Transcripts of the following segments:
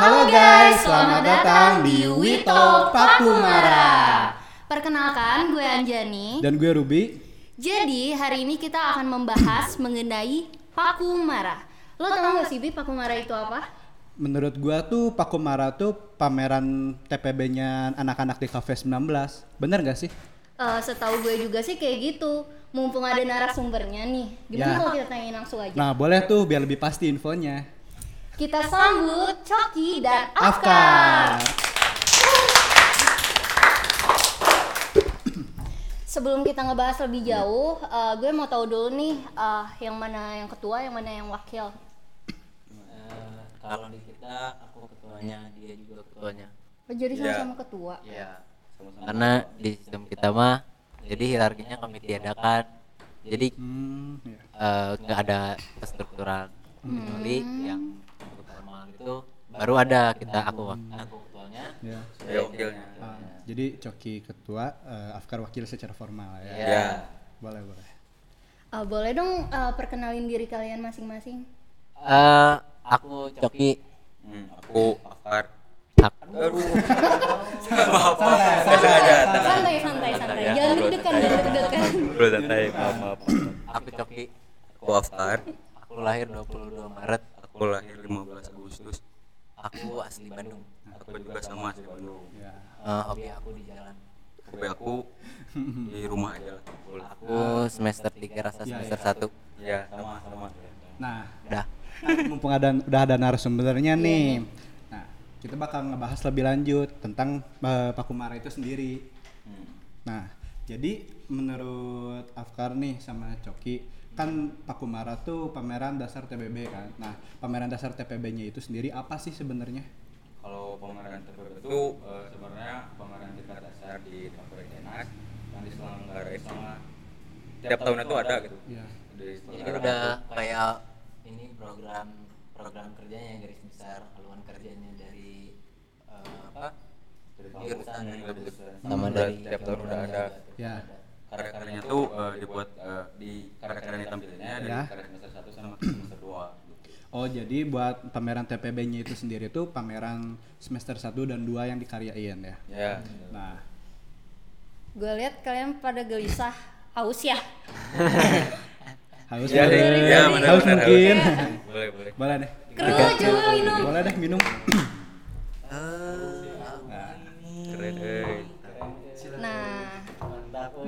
Halo guys, selamat datang di Wito Pakumara. Perkenalkan, gue Anjani. Dan gue Ruby. Jadi, hari ini kita akan membahas mengenai Pakumara. Lo tau gak sih, Bi, Pakumara itu apa? Menurut gue tuh Pakumara tuh pameran TPB-nya anak-anak di Cafe 19. Bener gak sih? Eh, setahu gue juga sih kayak gitu. Mumpung ada narasumbernya nih. Gimana Ya. kalau kita tanyain langsung aja? Nah, boleh tuh biar lebih pasti infonya. Kita sambut Coki dan Afkar. Afkar. Sebelum kita ngebahas lebih jauh, eh, gue mau tahu dulu nih eh, yang mana yang ketua, yang mana yang wakil. Eh, kalau di kita aku ketuanya dia juga ketuanya Oh, jadi Iya. sama-sama ketua. ya karena di sistem kita mah jadi hierarkinya kami tiadakan jadi Hmm, ya. eh, nggak ada kestrukturan kecuali yang untuk formal itu baru ada kita aku aku ketuanya ya. Saya wakilnya. Ah, jadi Coki ketua, eh, Afkar wakil secara formal ya. Iya. Ya. Boleh, boleh. Eh, boleh dong eh, perkenalin diri kalian masing-masing. Eh, aku coki Hmm, aku Afkar. Aduh. Biasa aja. tenang. Santai, santai, santai. Jangan deg-degan, jangan deg-degan. Bro, santai. Maaf, maaf. aku coki Aku Afkar. aku lahir 22 Maret Aku lahir 15 Agustus. Aku asli Bandung Aku juga sama di Bandung. Ya. Eh, hobi aku di jalan Hobi aku di rumah aja lah. Aku semester 3 rasa semester 1 Ya, sama sama. Nah, udah mumpung ada udah ada narasumbernya nih. Nah, kita bakal ngebahas lebih lanjut tentang eh, Pakumara itu sendiri. Hmm. Nah, jadi menurut Afkar nih sama Coki kan Pakumara tuh pameran dasar TPB kan. Nah, pameran dasar TPB-nya itu sendiri apa sih sebenarnya? Kalau pameran TPB itu eh, sebenarnya pameran tingkat dasar di Kabupaten Enak yang diselenggarain sama tiap tahun itu ada gitu. Iya. Jadi udah kayak ini program program kerjanya garis besar haluan kerjanya dari eh, apa jurusan sama Udah dari tiap tahun udah ada. Ya. Karya-karyanya tuh eh, dibuat eh, di karya-karya tampilnya dari Ya. karya semester 1 sama semester 2 gitu. Oh, jadi buat pameran TPB-nya itu sendiri tuh pameran semester 1 dan 2 yang dikaryain ya. Ya. Nah, Gue lihat kalian pada gelisah, haus ya. haus Ya, ya, ya, benar, haus benar, mungkin. Boleh, boleh. Boleh deh. Keruh, coba minum. Boleh deh minum.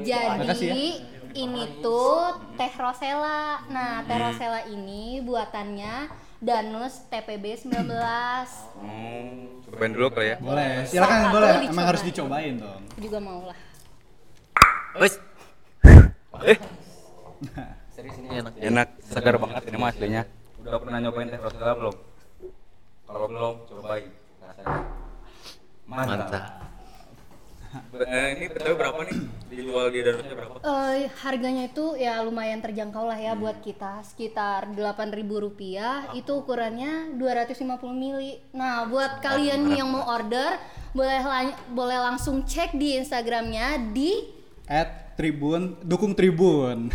jadi ini tuh teh rosella. Nah, teh rosella ini buatannya Danus TPB 19. Hmm, cobain dulu kali ya. Boleh, silakan Satu boleh. dicoba. Emang harus dicobain dong. Juga mau lah. Wes. Eh, Serius ini enak. enak, segar banget ini mah aslinya. Udah pernah nyobain teh rosella belum? Kalau belum, cobain rasanya. Mantap. Mantap. Eh, ini btw berapa nih? Dijual di Danusnya berapa? Eh, harganya itu ya lumayan terjangkau lah ya buat kita sekitar 8.000 rupiah itu ukurannya 250 mili nah buat kalian nih yang mau order boleh lan- boleh langsung cek di instagramnya di At Tribun, dukung Tribun.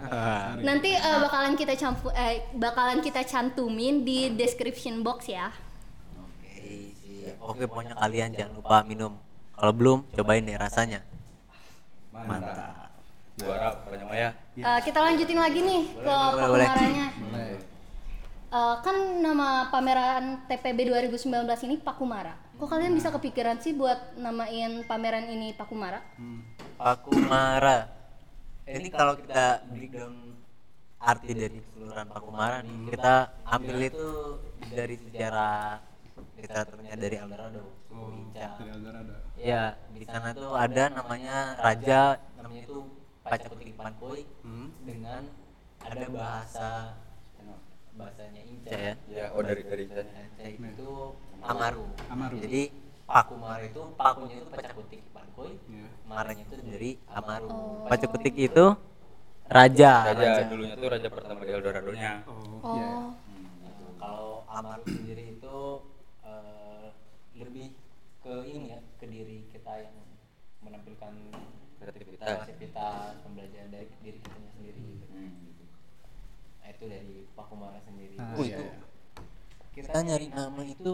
nanti eh, bakalan kita campu eh, bakalan kita cantumin di description box ya Oke, siap. Oke, pokoknya kalian jangan lupa minum. Kalau belum, cobain deh rasanya. Mantap. Juara pokoknya mah ya. Eh, kita lanjutin lagi nih ke boleh, Eh, kan nama pameran TPB 2019 ini Pakumara kok kalian bisa kepikiran sih buat namain pameran ini Pakumara Pakumara. Ini kalau kita breakdown arti dari keseluruhan Pakumara nih, kita ambil itu dari sejarah literaturnya dari Eldorado. Pinca. Dari Eldorado. Iya, di sana tuh ada namanya raja, namanya itu Pacakutik Pankoi Hmm. dengan ada bahasa bahasanya Inca ya. Ya, oh dari dari sana. Inca itu Amaru. Amaru. Jadi Pakumara itu pakunya itu Pacakutik Pankoi, Iya. maranya itu dari Amaru. Oh. Pacakutik itu raja. Raja dulunya tuh raja pertama di Eldorado-nya. Oh, oh iya. Gitu. Kalau Amaru sendiri itu eh, lebih ke ini ya, diri kita yang menampilkan Kreativitas. kreativitas, pembelajaran dari diri kita sendiri gitu. Hmm. Nah, itu dari Pakumara sendiri. Ah, Oh, iya, itu iya. kita nyari nama itu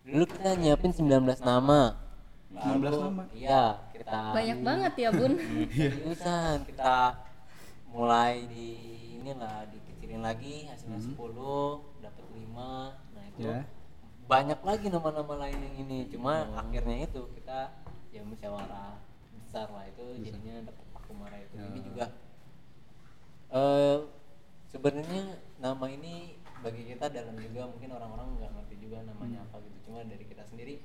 dulu kita nyiapin 19 nama 19 Lalu, nama? iya kita Banyak banget ya bun. seriusan kita mulai di inilah dikecilin lagi hasilnya 10 dapat 5 nah itu Ya. Banyak lagi nama-nama lain yang ini. Cuma akhirnya itu kita ya musyawarah besar lah itu jadinya dapat pakumara itu. Ini juga eh sebenarnya nama ini bagi kita dalam juga mungkin orang-orang nggak ngerti juga namanya apa gitu. Cuma dari kita sendiri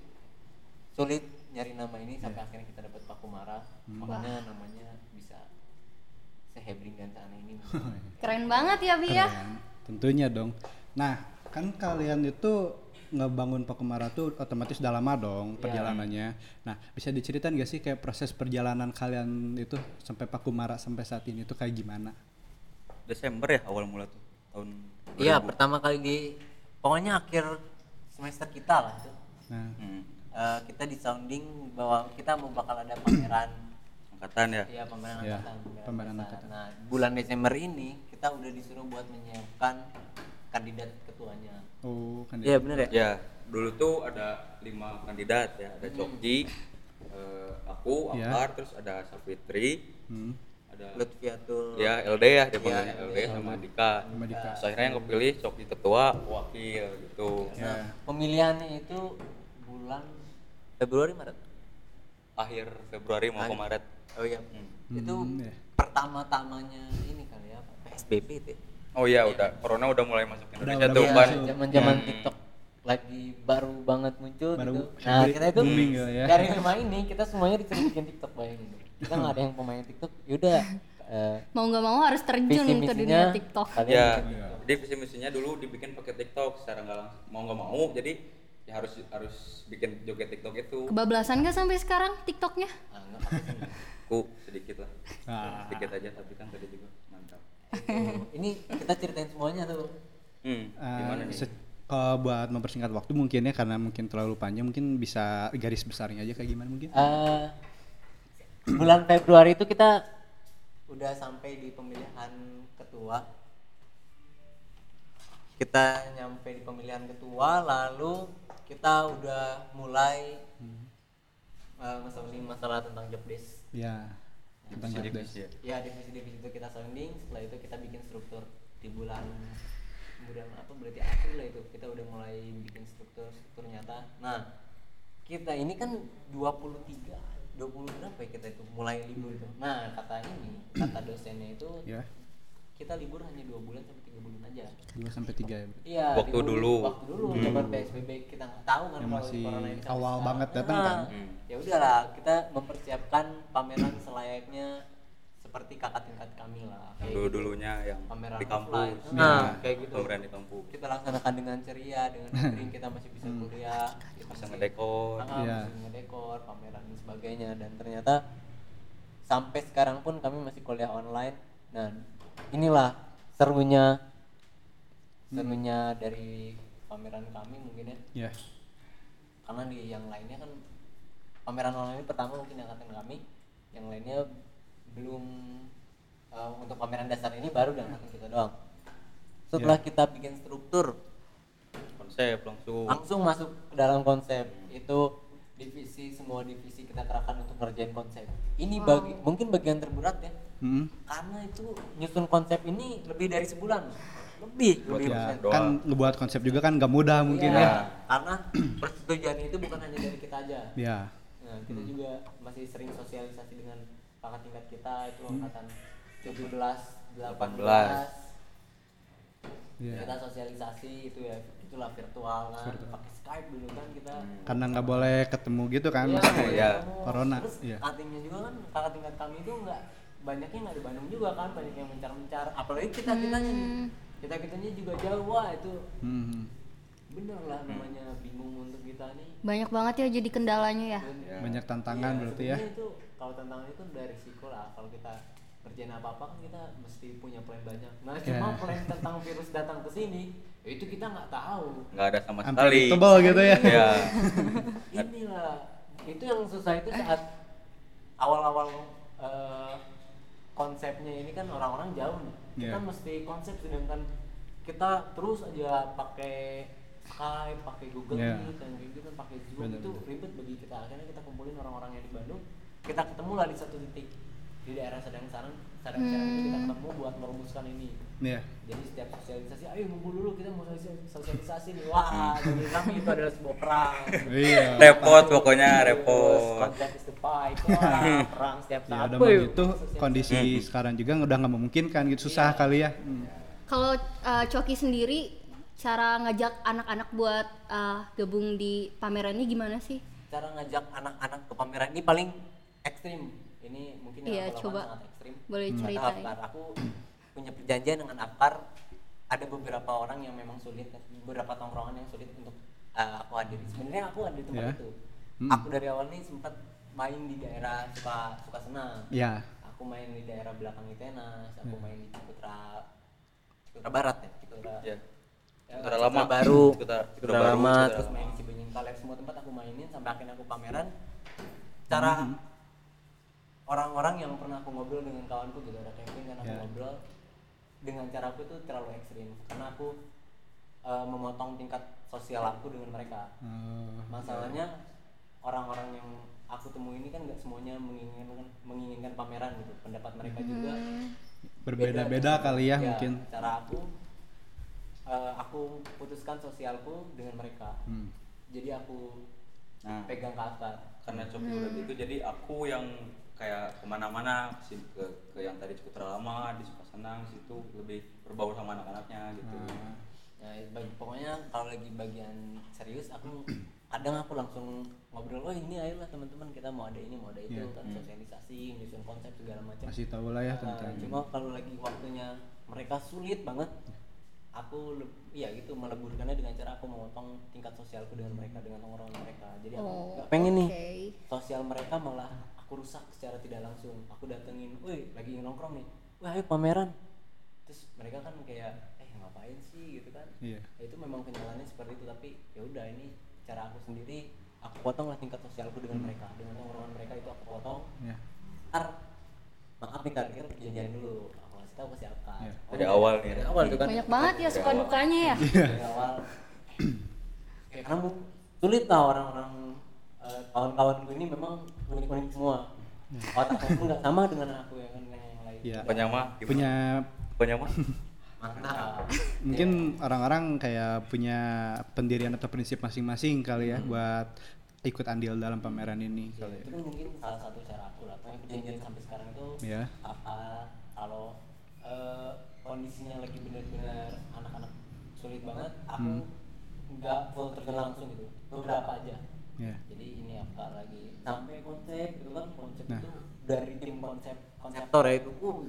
sulit nyari nama ini sampai akhirnya kita dapat pakumara makanya namanya bisa sehebring dan seaneh ini? Keren banget ya Bi ya. Keren. Tentunya dong. Nah, kan kalian itu ngebangun Pakumara tuh otomatis udah lama dong perjalanannya. Nah, bisa diceritain gak sih kayak proses perjalanan kalian itu sampai Pakumara sampai saat ini tuh kayak gimana? Desember ya awal mula tuh tahun iya 2000. pertama kali di pokoknya akhir semester kita lah itu Nah, Hmm. Eh, kita di sounding bahwa kita mau bakal ada pameran angkatan ya ya pameran Ya, angkatan pameran angkatan. nah bulan Desember ini kita udah disuruh buat menyiapkan kandidat ketuanya oh kan iya bener ya ya dulu tuh ada lima kandidat ya ada Cokji eh, aku Ya. Akbar terus ada Safitri Hmm, ada Lutfiatul ya LD ya dia panggilnya Iya, LD LD. sama Dika sama Dika. Terus akhirnya yang kepilih Cokji ketua wakil gitu Ya. nah pemilihannya itu bulan Februari Maret akhir Februari mau ke. Maret oh iya Hmm, itu ya. pertama-tamanya ini kali ya PSBB itu ya. Oh iya udah corona udah mulai masuk ke Indonesia udah tuh kan zaman-zaman Hmm. TikTok lagi baru banget muncul Baru gitu. Nah, booming kita itu gitu ya. dari lima ini kita semuanya disuruh bikin TikTok bayangin. Kita nggak ada yang pemain TikTok. Yaudah eh, Mau nggak mau harus terjun ke dunia TikTok. ya Iya. jadi visi misinya dulu dibikin pakai TikTok secara nggak langsung mau nggak mau jadi ya harus harus bikin joget TikTok itu Kebablasan nggak sampai sekarang TikToknya? Ah, ku sedikit lah Ah. sedikit aja tapi kan tadi juga mantap Itu, ini kita ceritain semuanya tuh. hmm, Eh, gimana nih se- kalau buat mempersingkat waktu mungkin ya karena mungkin terlalu panjang mungkin bisa garis besarnya aja kayak gimana mungkin? Eh, bulan Februari itu kita udah sampai di pemilihan ketua. Kita nyampe di pemilihan ketua, lalu kita udah mulai eh, nge-sounding masalah tentang job desk. Ya. Tentang job desk. ya. Ya divisi-divisi itu kita sounding, setelah itu kita bikin struktur di bulan bulan apa berarti April lah itu kita udah mulai bikin struktur struktur nyata. Nah kita ini kan 23 20 berapa ya kita itu mulai libur itu. Nah kata ini kata dosennya itu Ya. kita libur hanya dua bulan sampai tiga bulan aja. 2 sampai 3 ya. Iya. Waktu libur- dulu. Waktu dulu zaman PSBB kita nggak tahu kan Yang kalau masih corona ini sampai awal sekarang. banget datang Nah, kan. Hmm. Ya udahlah kita mempersiapkan pameran selayaknya seperti kakak tingkat kami lah. yang dulu gitu. dulunya yang pameran di kampus offline. Ya. Nah, kayak gitu. pameran di kampus Kita laksanakan dengan ceria, dengan daring kita masih bisa kuliah, kita bisa masih- ngedekor Ah, Iya. masih ngedekor, pameran dan sebagainya dan ternyata sampai sekarang pun kami masih kuliah online dan inilah serunya serunya dari pameran kami mungkin ya Ya. karena di yang lainnya kan pameran online ini pertama mungkin yang angkatan kami yang lainnya belum eh, untuk pameran dasar ini baru angkatan kita doang. Setelah kita bikin struktur konsep langsung. langsung masuk ke dalam konsep. Itu divisi semua divisi kita kerahkan untuk ngerjain konsep. Ini bagi mungkin bagian terberat ya. Hmm. karena itu nyusun konsep ini lebih dari sebulan. Lebih. Buat lebih. ya. Kan ngebuat konsep juga kan gak mudah mungkin Iya, ya. karena persetujuan itu bukan hanya dari kita aja. Ya. Nah, kita juga masih sering sosialisasi dengan kakak tingkat kita itu Hmm. angkatan 17, 18. 18. Iya. Kita sosialisasi itu ya itulah virtual kan, pakai Skype dulu kan kita. Karena nggak boleh ketemu gitu kan masih iya. corona. Terus Iya. cuttingnya juga kan kakak tingkat kami itu nggak banyaknya nggak di Bandung juga kan, banyak yang mencar-mencar. Apalagi kita kitanya nih, kita kitanya juga jauh wah itu Hmm. bener lah namanya bingung untuk kita nih. Banyak banget ya jadi kendalanya ya. Ya. Banyak tantangan Iya, berarti ya. itu kalau tantangan itu dari risiko lah. Kalau kita kerjain apa apa kan kita mesti punya plan banyak. Nah cuma Ya. plan tentang virus datang ke sini ya itu kita nggak tahu. Nggak ada sama sekali. Unpredictable gitu ya. ya inilah. Itu yang susah itu saat awal-awal eh, konsepnya ini kan orang-orang jauh nih. Kita Iya. mesti konsep sedangkan kita terus aja pakai Skype pakai Google Iya. Meet dan kayak gitu pakai Zoom Bener, itu ribet bagi kita. Akhirnya kita kumpulin orang-orang yang di Bandung kita ketemu lah di satu titik di daerah Sadang Sarang Sadang Sarang itu kita Hmm. ketemu buat merumuskan ini Iya. jadi setiap sosialisasi ayo ngumpul dulu kita mau sosialisasi, sosialisasi nih wah jadi kami itu adalah sebuah perang Iya. repot pokoknya repot konsep is the fight wah perang setiap Ya saat begitu sosialisasi. kondisi sekarang juga udah nggak memungkinkan gitu susah Iya. kali ya. Hmm. Kalau uh, Coki sendiri cara ngajak anak-anak buat uh, gabung di pameran ini gimana sih? cara ngajak anak-anak ke pameran ini paling ekstrim ini mungkin yang Iya, aku lakukan coba. sangat ekstrim Boleh ceritain. Afkar, aku punya perjanjian dengan Afkar ada beberapa orang yang memang sulit beberapa tongkrongan yang sulit untuk uh, aku hadiri sebenarnya aku ada di tempat Ya. itu Hmm. aku dari awal nih sempat main di daerah suka suka senang Ya. aku main di daerah belakang Itenas Hmm. aku main di Ciputra Ciputra Barat ya Ciputra ya Ya, Ciputra lama baru Ciputra, Ciputra lama terus main di Cibenying Kaler semua tempat aku mainin sampai akhirnya aku pameran cara Hmm. Orang-orang yang pernah aku ngobrol dengan kawanku gitu ada Kevin kan aku Ya. ngobrol dengan cara aku itu terlalu ekstrim karena aku eh, memotong tingkat sosial aku dengan mereka Eh, masalahnya orang-orang yang aku temui ini kan nggak semuanya menginginkan menginginkan pameran gitu pendapat mereka juga berbeda-beda beda. kali ya, Ya, mungkin. cara aku eh, aku putuskan sosialku dengan mereka Hmm. jadi aku nah pegang ke atas karena coba udah gitu jadi aku yang kayak ke mana-mana sih ke, ke yang tadi Ciputra lama di Sukasenang situ lebih berbaur sama anak-anaknya gitu Ah. Nah, bagi, pokoknya kalau lagi bagian serius aku kadang aku langsung ngobrol oh ini ayolah teman-teman kita mau ada ini mau ada itu Iya. kan sosialisasi nyusun konsep segala macam Kasih tahu lah ya tentang cuma kalau lagi waktunya mereka sulit banget aku iya gitu meleburkannya dengan cara aku memotong tingkat sosialku dengan mereka dengan orang mereka jadi aku Oh, pengen nih oke. sosial mereka malah aku rusak secara tidak langsung. Aku datengin woi lagi nongkrong nih. Wah ayo pameran. Terus mereka kan kayak eh ngapain sih? Gitu kan. Iya. Ya, itu memang kenyalaannya seperti itu tapi ya udah ini cara aku sendiri. Aku potong lah tingkat sosialku dengan mereka. Dengan nongkrongan mereka itu aku potong. Ya. ntar maaf nih kak kita perjanjian dulu. Aku kasih tahu ke siapa Iya. Dari awal nih. dari awal itu kan Banyak banget ya suka dukanya ya. dari awal. Ya, karena sulit lah orang-orang eh, kawan-kawanku ini memang unik-unik semua otaknya pun nggak sama dengan aku ya kan dengan yang lain Iya. Pokoknya mah gimana? Punya Pokoknya mah mantap mungkin orang-orang kayak punya pendirian atau prinsip masing-masing kali Hmm. ya buat ikut andil dalam pameran ini Ya, kali itu ya. mungkin salah satu cara aku lah Pokoknya perjanjian sampai sekarang itu Iya. apa kalau eh, kondisinya lagi benar-benar anak-anak sulit banget aku Hmm. nggak full terjun langsung gitu beberapa aja Ya. jadi ini apa lagi sampai konsep gitu kan konsep Nah. itu dari tim konsep konseptor ya itu. Uh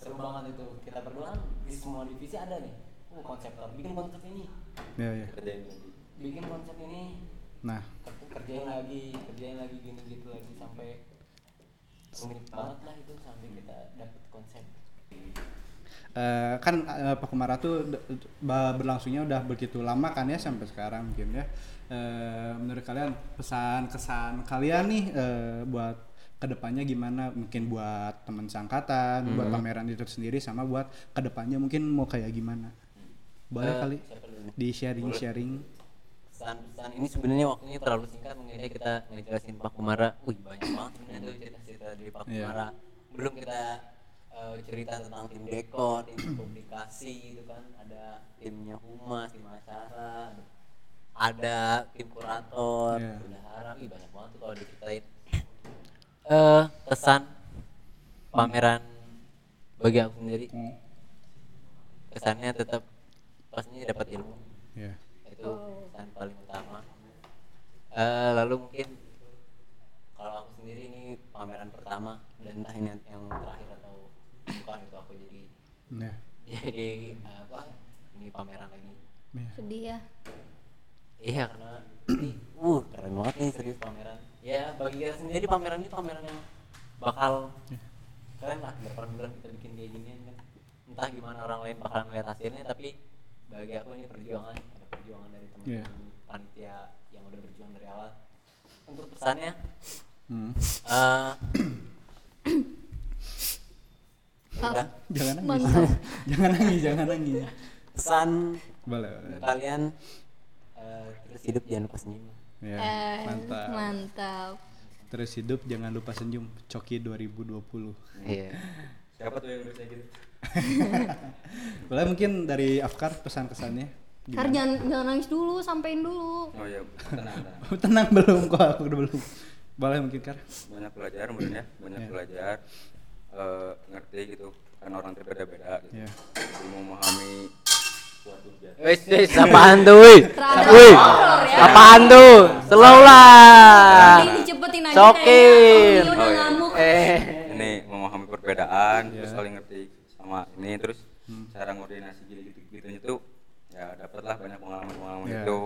seru banget itu. Kita berdua kan di semua divisi ada nih. Uh konseptor bikin konsep ini. Ya, ya. bikin konsep ini. Nah, ker- kerjain lagi kerjain lagi gini gitu lagi sampai rumit banget lah itu sampai kita dapet konsep. Eh, kan eh, Pakumara tuh d- d- ba- berlangsungnya udah begitu lama kan ya sampai sekarang mungkin ya. Eh, menurut kalian pesan kesan kalian nih eh, buat ke depannya gimana? Mungkin buat teman sangkatan, buat pameran itu sendiri sama buat ke depannya mungkin mau kayak gimana? Boleh Eh, kali di sharing sharing. pesan-pesan ini sebenarnya waktunya terlalu singkat mungkin kita ngejelasin Pak Kumara wih banyak banget sebenarnya tuh cerita-cerita dari Pak Iya. Kumara belum kita eh, cerita tentang tim dekor tim publikasi gitu kan ada timnya humas tim acara ada tim kurator Iya. bendahara wih banyak banget tuh kalau diceritain eh kesan pameran bagi aku sendiri Hmm. kesannya tetap pastinya dapat ilmu Ya. itu pesan paling utama Eh, lalu mungkin kalau aku sendiri ini pameran pertama dan entah ini yang terakhir atau bukan itu aku jadi Ya. jadi eh, apa ini pameran lagi Ya. Sedih ya. iya karena uh keren banget nih serius pameran ya bagi kita sendiri pameran ini pameran yang bakal keren lah berapa bulan kita bikin kayak gini kan entah gimana orang lain bakal ngeliat hasilnya tapi bagi aku ini perjuangan ada perjuangan dari teman-teman Iya. panitia yang udah berjuang dari awal untuk pesannya Hmm. eh udah Jangan nangis. Jangan nangis, jangan nangis. pesan Boleh, boleh. kalian Eh, terus hidup jangan lupa senyum Ya, Eh, mantap. mantap Terus hidup jangan lupa senyum. Coki 2020. iya siapa tuh yang bisa gitu Boleh mungkin dari Afkar pesan kesannya? Ntar jangan, jangan nangis dulu, sampein dulu oh ya tenang tenang Tenang belum kok aku udah belum. Boleh mungkin Kar? banyak belajar mungkin ya banyak Iya. belajar eh, ngerti gitu kan orang berbeda-beda gitu Iya. Jadi memahami suatu Wes, wes, apaan tuh, wih? Wih. Apaan tuh? Slow lah. Nanti dicepetin aja Sokin. kayaknya udah Oh, iya. ngamuk Eh, ini memahami perbedaan Iya. terus saling ngerti sama ini terus cara koordinasi gitu gitu gitunya tuh ya dapatlah banyak pengalaman pengalaman Iya. itu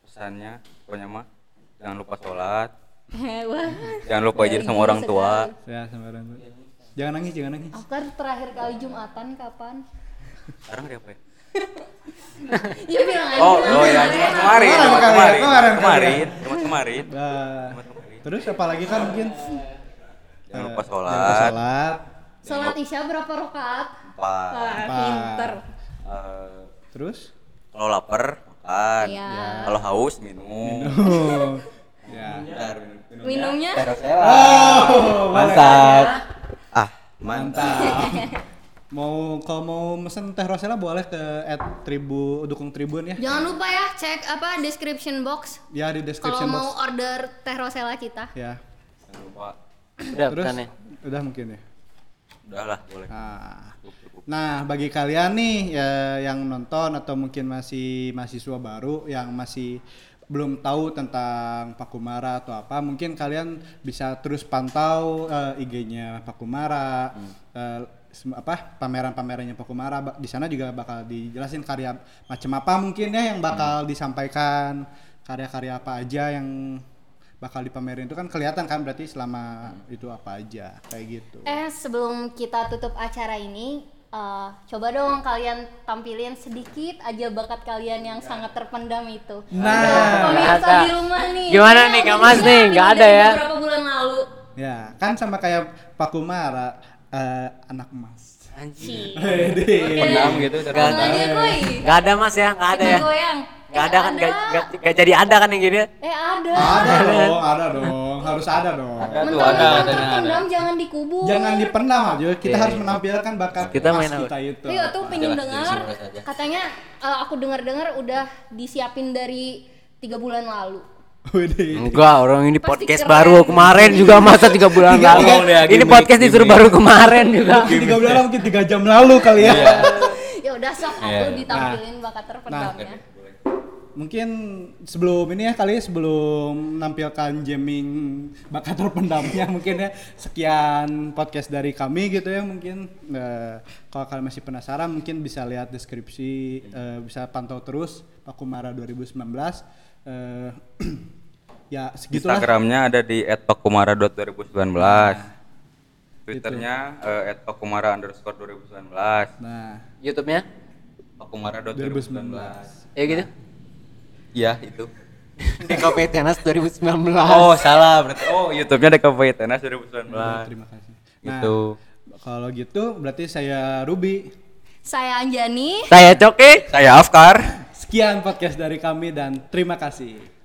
pesannya pokoknya mah jangan lupa sholat Wah. jangan lupa izin sama orang tua Ya, sama orang tua. Jangan nangis, jangan nangis. Afkar terakhir kali Jumatan kapan? sekarang hari apa ya? Ya bilang aja. oh oh ya Jumat kemarin Kemarin ya, kemarin kemarin ya. kemarin kemarin Jumat kemarin terus apalagi kan mungkin jangan eh, lupa jangan sholat lupa sholat. Sholat Isya berapa rakaat? empat pinter. Eh, Terus kalau lapar makan Iya. kalau haus minum oh, ya. Bentar, minum- minumnya. Minumnya? Oh, mantap. ah mantap Mantap. Mau kalau mau mesen teh rosella boleh ke at tribu dukung tribun ya. Jangan lupa ya cek apa description box Ya di kalau description mau box. order teh rosella kita. Ya. jangan lupa Udah, Terus pesannya. udah mungkin ya. udah lah boleh Nah. Nah, bagi kalian nih ya, yang nonton atau mungkin masih mahasiswa baru yang masih belum tahu tentang Pakumara atau apa, mungkin kalian bisa terus pantau eh, IG-nya Pakumara, eh, sem- apa pameran-pamerannya Pakumara. Ba- Di sana juga bakal dijelasin karya macam apa mungkin ya yang bakal disampaikan, karya-karya apa aja yang bakal dipamerin itu kan kelihatan kan berarti selama itu apa aja kayak gitu. Eh sebelum kita tutup acara ini, eh, coba dong kalian tampilin sedikit aja bakat kalian yang sangat terpendam itu. Nah, pemirsa ada. di rumah nih. Gimana nih, Kak Mas juga nih? ini Nggak ada ya? Beberapa bulan lalu. Ya, kan sama kayak Pak Kumara eh, anak emas. Anjing. pendam gitu Gak terus. Gak ada mas ya, gak ada ya. Goyang. Gak Eh, ada kan, gak, gak, gak jadi ada kan yang gini. Eh ada. Ada dong, ada dong, harus ada dong. Ada tuh, ada, ada, jangan dikubur. Jangan dipendam aja, kita harus menampilkan bakat Kita main kita itu. Iya tuh pengen dengar. Katanya eh, aku dengar-dengar udah disiapin dari tiga bulan lalu. Enggak, orang ini Pasti podcast keren. baru kemarin juga masa tiga bulan Tiga lalu. ya, Ini gimmick, podcast disuruh baru kemarin juga. Mungkin tiga bulan mungkin tiga jam lalu kali ya. Ya udah sok Iya. aku ditampilin bakat terpendamnya. Mungkin sebelum ini ya kali ya, sebelum menampilkan jamming bakat terpendamnya mungkin ya sekian podcast dari kami gitu ya mungkin eh, kalau kalian masih penasaran mungkin bisa lihat deskripsi eh, bisa pantau terus Pakumara 2019 eh, ya segitulah. Instagramnya ada di @pakumara.2019 Twitternya eh, @pakumara underscore 2019 nah. YouTube-nya? pakumara.2019 Ya gitu. Iya itu. DKP Tenas 2019. Oh salah berarti. Oh YouTube-nya DKP Tenas 2019 terima kasih. Nah Gitu. kalau gitu berarti saya Ruby. Saya Anjani. Saya Coki. Saya Afkar. Sekian podcast dari kami dan terima kasih